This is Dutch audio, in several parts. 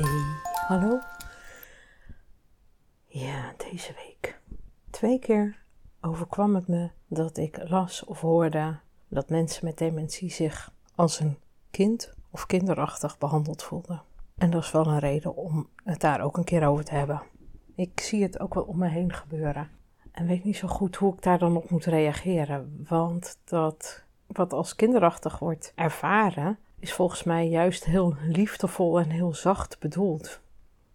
Hey, hallo. Ja, deze week. Twee keer overkwam het me dat ik las of hoorde dat mensen met dementie zich als een kind of kinderachtig behandeld voelden. En dat is wel een reden om het daar ook een keer over te hebben. Ik zie het ook wel om me heen gebeuren. En weet niet zo goed hoe ik daar dan op moet reageren. Want dat wat als kinderachtig wordt ervaren, is volgens mij juist heel liefdevol en heel zacht bedoeld.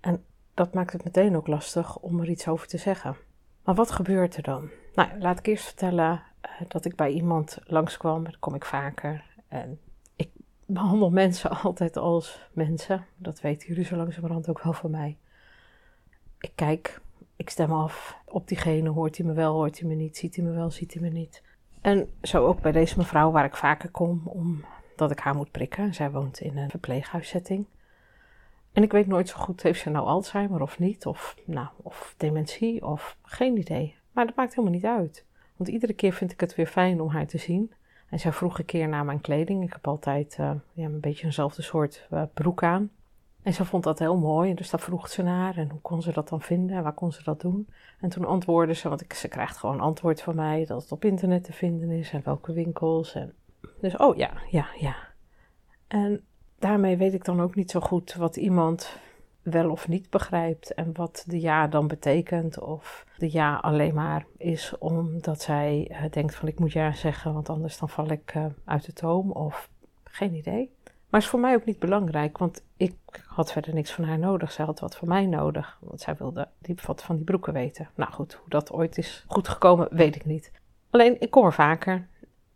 En dat maakt het meteen ook lastig om er iets over te zeggen. Maar wat gebeurt er dan? Nou, laat ik eerst vertellen uh, dat ik bij iemand langskwam. Dat kom ik vaker. En ik behandel mensen altijd als mensen. Dat weten jullie zo langzamerhand ook wel van mij. Ik kijk, ik stem af op diegene. Hoort hij me wel, hoort hij me niet, ziet hij me wel, ziet hij me niet. En zo ook bij deze mevrouw waar ik vaker kom omdat ik haar moet prikken. Zij woont in een verpleeghuiszetting. En ik weet nooit zo goed, heeft ze nou Alzheimer of niet? Of, nou, of dementie of geen idee. Maar dat maakt helemaal niet uit. Want iedere keer vind ik het weer fijn om haar te zien. En zij vroeg een keer naar mijn kleding. Ik heb altijd uh, ja, een beetje eenzelfde soort uh, broek aan. En ze vond dat heel mooi. Dus daar vroeg ze naar. En hoe kon ze dat dan vinden? En waar kon ze dat doen? En toen antwoordde ze, want ik, ze krijgt gewoon antwoord van mij dat het op internet te vinden is. En welke winkels. En, dus, oh ja, ja, ja. En daarmee weet ik dan ook niet zo goed wat iemand wel of niet begrijpt. En wat de ja dan betekent. Of de ja alleen maar is omdat zij uh, denkt van ik moet ja zeggen. Want anders dan val ik uh, uit de toom. Of geen idee. Maar is voor mij ook niet belangrijk, want ik had verder niks van haar nodig. Zij had wat van mij nodig, want zij wilde die, wat van die broeken weten. Nou goed, hoe dat ooit is goed gekomen, weet ik niet. Alleen, ik kom er vaker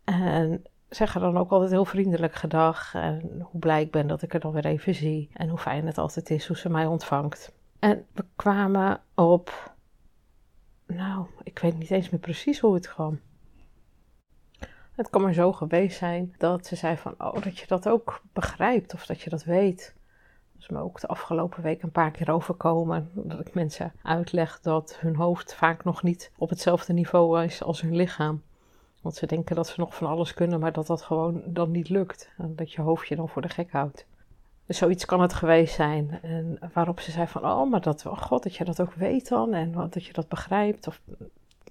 en zeg er dan ook altijd heel vriendelijk gedag. En hoe blij ik ben dat ik er dan weer even zie. En hoe fijn het altijd is hoe ze mij ontvangt. En we kwamen op, nou, ik weet niet eens meer precies hoe het kwam. Het kan maar zo geweest zijn dat ze zei van, oh, dat je dat ook begrijpt of dat je dat weet. Dat is me ook de afgelopen week een paar keer overkomen. Dat ik mensen uitleg dat hun hoofd vaak nog niet op hetzelfde niveau is als hun lichaam. Want ze denken dat ze nog van alles kunnen, maar dat dat gewoon dan niet lukt. En dat je hoofd je dan voor de gek houdt. Dus zoiets kan het geweest zijn. En waarop ze zei van, oh, maar dat, oh god, dat je dat ook weet dan. En dat je dat begrijpt. Of,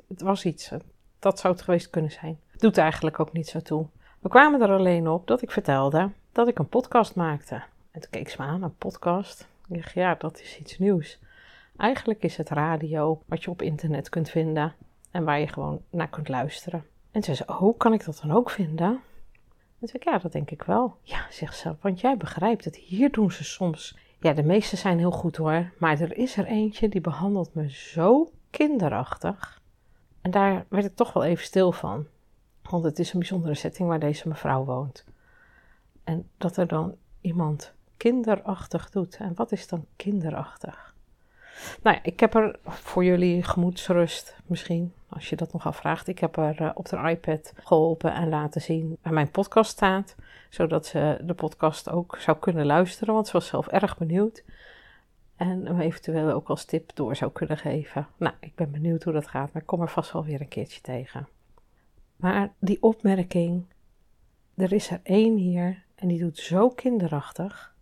het was iets. Dat zou het geweest kunnen zijn. Doet eigenlijk ook niet zo toe. We kwamen er alleen op dat ik vertelde dat ik een podcast maakte. En toen keek ze me aan, een podcast. Ik dacht, ja, dat is iets nieuws. Eigenlijk is het radio wat je op internet kunt vinden en waar je gewoon naar kunt luisteren. En ze zei, oh, kan ik dat dan ook vinden? En zei ik, ja, dat denk ik wel. Ja, zegt ze, want jij begrijpt het. Hier doen ze soms. Ja, de meeste zijn heel goed hoor, maar er is er eentje die behandelt me zo kinderachtig. En daar werd ik toch wel even stil van. Want het is een bijzondere setting waar deze mevrouw woont. En dat er dan iemand kinderachtig doet. En wat is dan kinderachtig? Nou ja, ik heb er voor jullie gemoedsrust misschien, als je dat nog afvraagt. Ik heb er uh, op de iPad geholpen en laten zien waar mijn podcast staat. Zodat ze de podcast ook zou kunnen luisteren, want ze was zelf erg benieuwd. En hem eventueel ook als tip door zou kunnen geven. Nou, ik ben benieuwd hoe dat gaat, maar ik kom er vast wel weer een keertje tegen. Maar die opmerking, er is er één hier en die doet zo kinderachtig.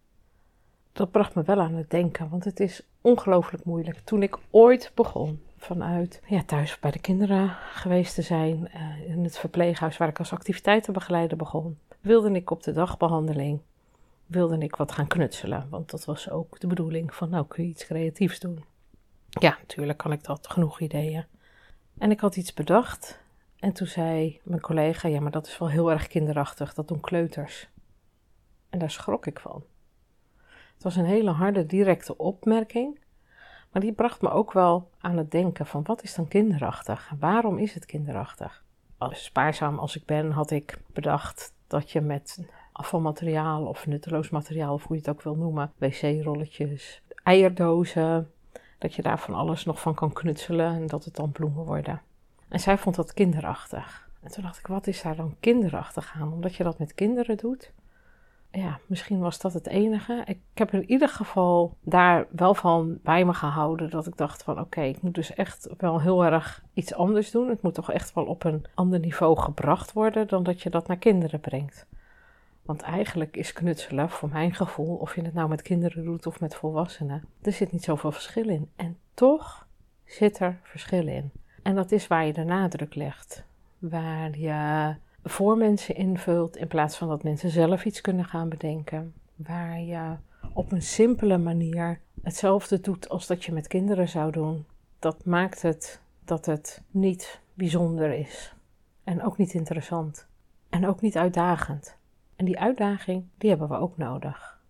Dat bracht me wel aan het denken, want het is ongelooflijk moeilijk. Toen ik ooit begon vanuit ja, thuis bij de kinderen geweest te zijn, uh, in het verpleeghuis waar ik als activiteitenbegeleider begon, wilde ik op de dagbehandeling wilde ik wat gaan knutselen. Want dat was ook de bedoeling van, nou kun je iets creatiefs doen. Ja, natuurlijk kan ik dat, genoeg ideeën. En ik had iets bedacht en toen zei mijn collega, ja, maar dat is wel heel erg kinderachtig, dat doen kleuters. En daar schrok ik van. Het was een hele harde, directe opmerking, maar die bracht me ook wel aan het denken van wat is dan kinderachtig? Waarom is het kinderachtig? Als spaarzaam als ik ben, had ik bedacht dat je met afvalmateriaal of nutteloos materiaal, of hoe je het ook wil noemen. Wc-rolletjes, eierdozen. Dat je daar van alles nog van kan knutselen en dat het dan bloemen worden. En zij vond dat kinderachtig. En toen dacht ik, wat is daar dan kinderachtig aan? Omdat je dat met kinderen doet? Ja, misschien was dat het enige. Ik heb in ieder geval daar wel van bij me gehouden dat ik dacht van oké, ik moet dus echt wel heel erg iets anders doen. Het moet toch echt wel op een ander niveau gebracht worden dan dat je dat naar kinderen brengt. Want eigenlijk is knutselen, voor mijn gevoel, of je het nou met kinderen doet of met volwassenen, er zit niet zoveel verschil in. En toch zit er verschil in. En dat is waar je de nadruk legt. Waar je voor mensen invult in plaats van dat mensen zelf iets kunnen gaan bedenken. Waar je op een simpele manier hetzelfde doet als dat je met kinderen zou doen. Dat maakt het dat het niet bijzonder is. En ook niet interessant. En ook niet uitdagend. En die uitdaging, die hebben we ook nodig.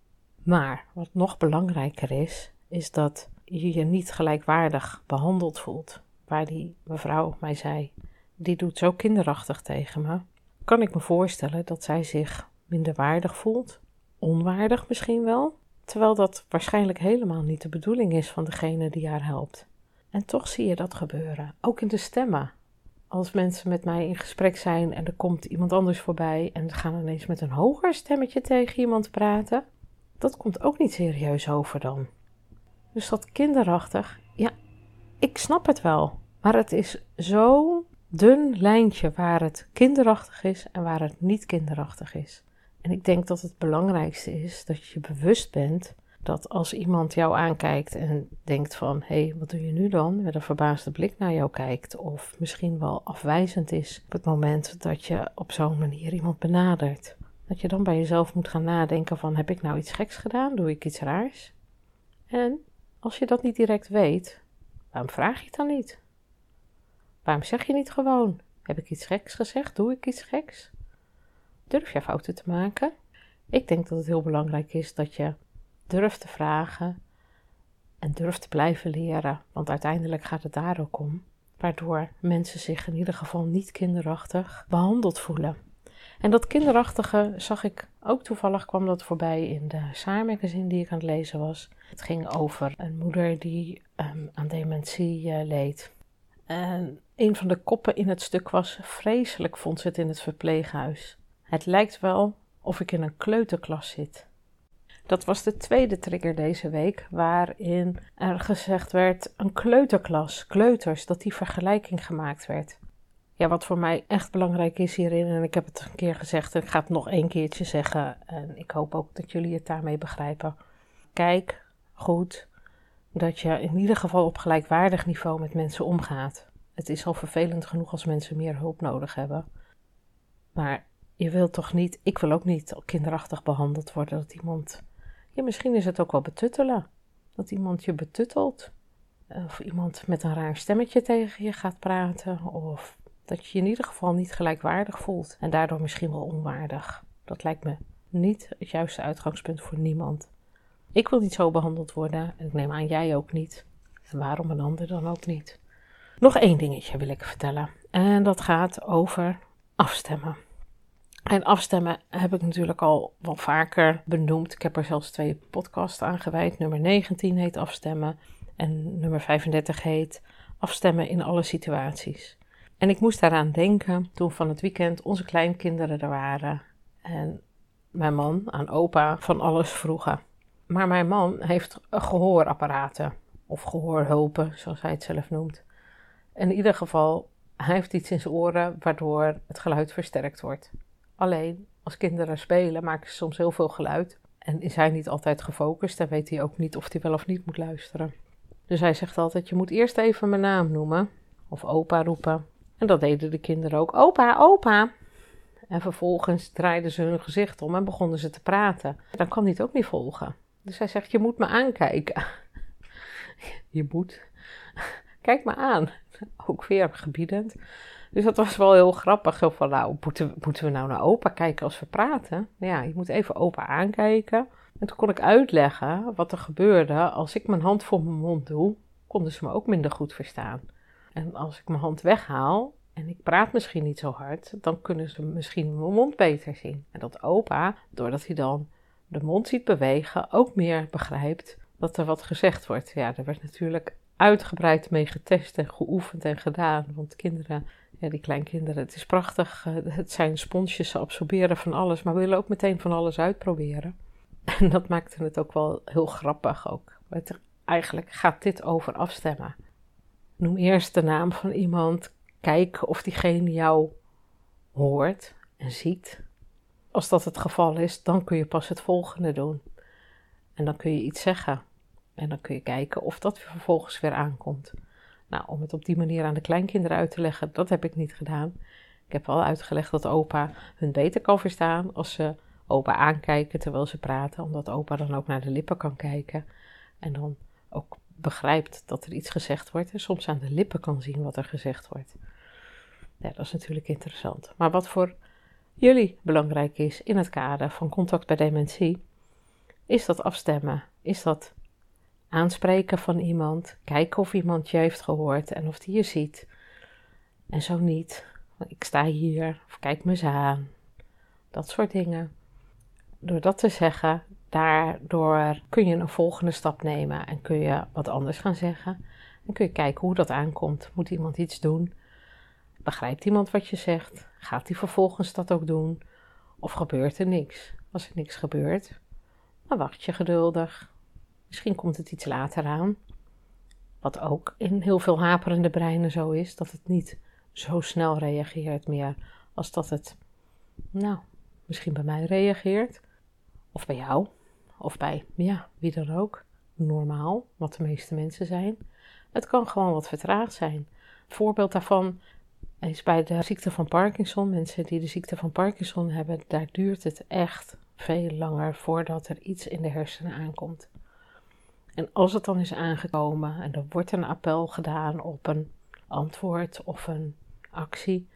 Maar wat nog belangrijker is, is dat je je niet gelijkwaardig behandeld voelt. Waar die mevrouw mij zei, die doet zo kinderachtig tegen me. Kan ik me voorstellen dat zij zich minder waardig voelt, onwaardig misschien wel, terwijl dat waarschijnlijk helemaal niet de bedoeling is van degene die haar helpt. En toch zie je dat gebeuren, ook in de stemmen als mensen met mij in gesprek zijn en er komt iemand anders voorbij en ze gaan ineens met een hoger stemmetje tegen iemand praten, dat komt ook niet serieus over dan. Dus dat kinderachtig, ja, ik snap het wel, maar het is zo'n dun lijntje waar het kinderachtig is en waar het niet kinderachtig is. En ik denk dat het belangrijkste is dat je bewust bent dat als iemand jou aankijkt en denkt van hé, hey, wat doe je nu dan? Met een verbaasde blik naar jou kijkt, of misschien wel afwijzend is op het moment dat je op zo'n manier iemand benadert. Dat je dan bij jezelf moet gaan nadenken van heb ik nou iets geks gedaan? Doe ik iets raars? En als je dat niet direct weet, waarom vraag je het dan niet? Waarom zeg je niet gewoon: heb ik iets geks gezegd? Doe ik iets geks? Durf je fouten te maken? Ik denk dat het heel belangrijk is dat je durf te vragen en durf te blijven leren, want uiteindelijk gaat het daar ook om, waardoor mensen zich in ieder geval niet kinderachtig behandeld voelen. En dat kinderachtige zag ik ook toevallig kwam dat voorbij in de Saar magazine die ik aan het lezen was. Het ging over een moeder die um, aan dementie uh, leed. En een van de koppen in het stuk was vreselijk vond ze het in het verpleeghuis. Het lijkt wel of ik in een kleuterklas zit. Dat was de tweede trigger deze week, waarin er gezegd werd: een kleuterklas, kleuters, dat die vergelijking gemaakt werd. Ja, wat voor mij echt belangrijk is hierin, en ik heb het een keer gezegd en ik ga het nog één keertje zeggen, en ik hoop ook dat jullie het daarmee begrijpen. Kijk goed dat je in ieder geval op gelijkwaardig niveau met mensen omgaat. Het is al vervelend genoeg als mensen meer hulp nodig hebben. Maar je wilt toch niet, ik wil ook niet kinderachtig behandeld worden dat iemand ja, misschien is het ook wel betuttelen. Dat iemand je betuttelt. Of iemand met een raar stemmetje tegen je gaat praten. Of dat je je in ieder geval niet gelijkwaardig voelt. En daardoor misschien wel onwaardig. Dat lijkt me niet het juiste uitgangspunt voor niemand. Ik wil niet zo behandeld worden. En ik neem aan jij ook niet. En waarom een ander dan ook niet? Nog één dingetje wil ik vertellen. En dat gaat over afstemmen. En afstemmen heb ik natuurlijk al wel vaker benoemd. Ik heb er zelfs twee podcasts aan gewijd. Nummer 19 heet afstemmen en nummer 35 heet afstemmen in alle situaties. En ik moest daaraan denken toen van het weekend onze kleinkinderen er waren en mijn man aan opa van alles vroegen. Maar mijn man heeft gehoorapparaten of gehoorhulpen, zoals hij het zelf noemt. In ieder geval, hij heeft iets in zijn oren waardoor het geluid versterkt wordt. Alleen als kinderen spelen maken ze soms heel veel geluid. En is hij niet altijd gefocust en weet hij ook niet of hij wel of niet moet luisteren. Dus hij zegt altijd: Je moet eerst even mijn naam noemen. Of opa roepen. En dat deden de kinderen ook: Opa, opa. En vervolgens draaiden ze hun gezicht om en begonnen ze te praten. Dan kan hij het ook niet volgen. Dus hij zegt: Je moet me aankijken. Je moet. Kijk me aan. Ook weer gebiedend. Dus dat was wel heel grappig. Zo van, nou, moeten, moeten we nou naar opa kijken als we praten? Ja, je moet even opa aankijken. En toen kon ik uitleggen wat er gebeurde als ik mijn hand voor mijn mond doe, konden ze me ook minder goed verstaan. En als ik mijn hand weghaal en ik praat misschien niet zo hard, dan kunnen ze misschien mijn mond beter zien. En dat opa, doordat hij dan de mond ziet bewegen, ook meer begrijpt dat er wat gezegd wordt. Ja, er werd natuurlijk uitgebreid mee getest en geoefend en gedaan. Want kinderen, ja, die kleinkinderen, het is prachtig. Eh, het zijn sponsjes, ze absorberen van alles, maar willen ook meteen van alles uitproberen. En dat maakte het ook wel heel grappig ook. eigenlijk gaat dit over afstemmen. Noem eerst de naam van iemand. Kijk of diegene jou hoort en ziet. Als dat het geval is, dan kun je pas het volgende doen. En dan kun je iets zeggen. En dan kun je kijken of dat vervolgens weer aankomt. Nou, om het op die manier aan de kleinkinderen uit te leggen, dat heb ik niet gedaan. Ik heb wel uitgelegd dat opa hun beter kan verstaan als ze opa aankijken terwijl ze praten, omdat opa dan ook naar de lippen kan kijken en dan ook begrijpt dat er iets gezegd wordt en soms aan de lippen kan zien wat er gezegd wordt. Ja, dat is natuurlijk interessant. Maar wat voor jullie belangrijk is in het kader van contact bij dementie, is dat afstemmen, is dat aanspreken van iemand, kijken of iemand je heeft gehoord en of die je ziet. En zo niet, ik sta hier, of kijk me eens aan. Dat soort dingen. Door dat te zeggen, daardoor kun je een volgende stap nemen en kun je wat anders gaan zeggen. En kun je kijken hoe dat aankomt. Moet iemand iets doen? Begrijpt iemand wat je zegt? Gaat hij vervolgens dat ook doen? Of gebeurt er niks? Als er niks gebeurt, dan wacht je geduldig. Misschien komt het iets later aan. Wat ook in heel veel haperende breinen zo is, dat het niet zo snel reageert meer als dat het, nou, misschien bij mij reageert. Of bij jou. Of bij, ja, wie dan ook. Normaal, wat de meeste mensen zijn. Het kan gewoon wat vertraagd zijn. Voorbeeld daarvan is bij de ziekte van Parkinson. Mensen die de ziekte van Parkinson hebben, daar duurt het echt veel langer voordat er iets in de hersenen aankomt. En als het dan is aangekomen en er wordt een appel gedaan op een antwoord of een actie,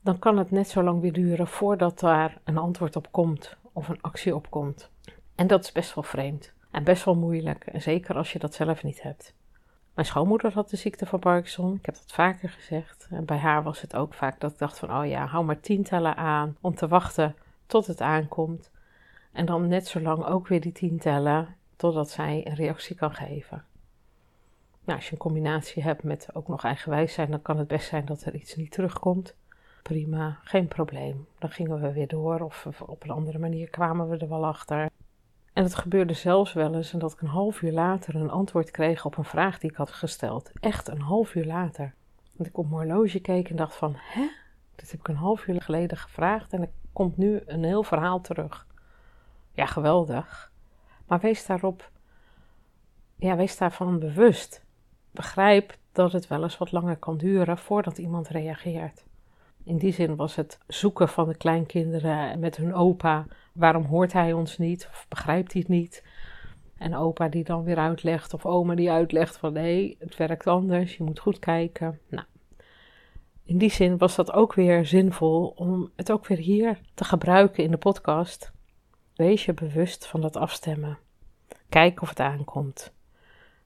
dan kan het net zo lang weer duren voordat daar een antwoord op komt of een actie op komt. En dat is best wel vreemd en best wel moeilijk, en zeker als je dat zelf niet hebt. Mijn schoonmoeder had de ziekte van Parkinson, ik heb dat vaker gezegd. En bij haar was het ook vaak dat ik dacht van, oh ja, hou maar tientallen aan om te wachten tot het aankomt. En dan net zo lang ook weer die tientallen totdat zij een reactie kan geven. Nou, als je een combinatie hebt met ook nog eigenwijs zijn, dan kan het best zijn dat er iets niet terugkomt. Prima, geen probleem. Dan gingen we weer door of op een andere manier kwamen we er wel achter. En het gebeurde zelfs wel eens dat ik een half uur later een antwoord kreeg op een vraag die ik had gesteld. Echt een half uur later. Want ik op mijn horloge keek en dacht van, hè? Dit heb ik een half uur geleden gevraagd en er komt nu een heel verhaal terug. Ja, geweldig. Maar wees daarop, ja, wees daarvan bewust. Begrijp dat het wel eens wat langer kan duren voordat iemand reageert. In die zin was het zoeken van de kleinkinderen met hun opa. Waarom hoort hij ons niet? Of begrijpt hij het niet? En opa die dan weer uitlegt, of oma die uitlegt van nee, het werkt anders, je moet goed kijken. Nou, in die zin was dat ook weer zinvol om het ook weer hier te gebruiken in de podcast. Wees je bewust van dat afstemmen. Kijk of het aankomt.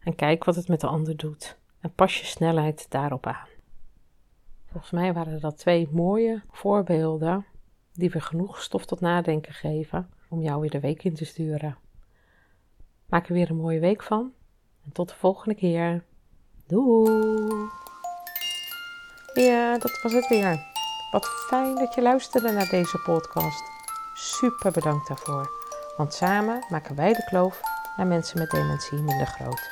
En kijk wat het met de ander doet. En pas je snelheid daarop aan. Volgens mij waren dat twee mooie voorbeelden die weer genoeg stof tot nadenken geven om jou weer de week in te sturen. Maak er weer een mooie week van en tot de volgende keer. Doei! Ja, dat was het weer. Wat fijn dat je luisterde naar deze podcast. Super bedankt daarvoor, want samen maken wij de kloof naar mensen met dementie minder groot.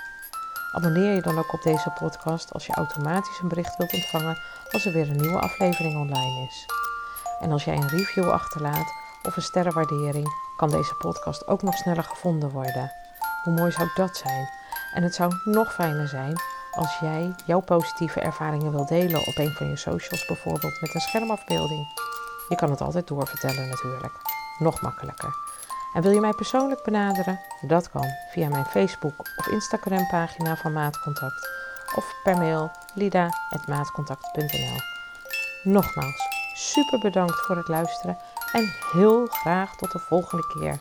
Abonneer je dan ook op deze podcast als je automatisch een bericht wilt ontvangen als er weer een nieuwe aflevering online is. En als jij een review achterlaat of een sterrenwaardering, kan deze podcast ook nog sneller gevonden worden. Hoe mooi zou dat zijn? En het zou nog fijner zijn als jij jouw positieve ervaringen wilt delen op een van je socials, bijvoorbeeld met een schermafbeelding. Je kan het altijd doorvertellen natuurlijk. Nog makkelijker. En wil je mij persoonlijk benaderen? Dat kan via mijn Facebook of Instagram pagina van Maatcontact of per mail lida.maatcontact.nl. Nogmaals, super bedankt voor het luisteren en heel graag tot de volgende keer.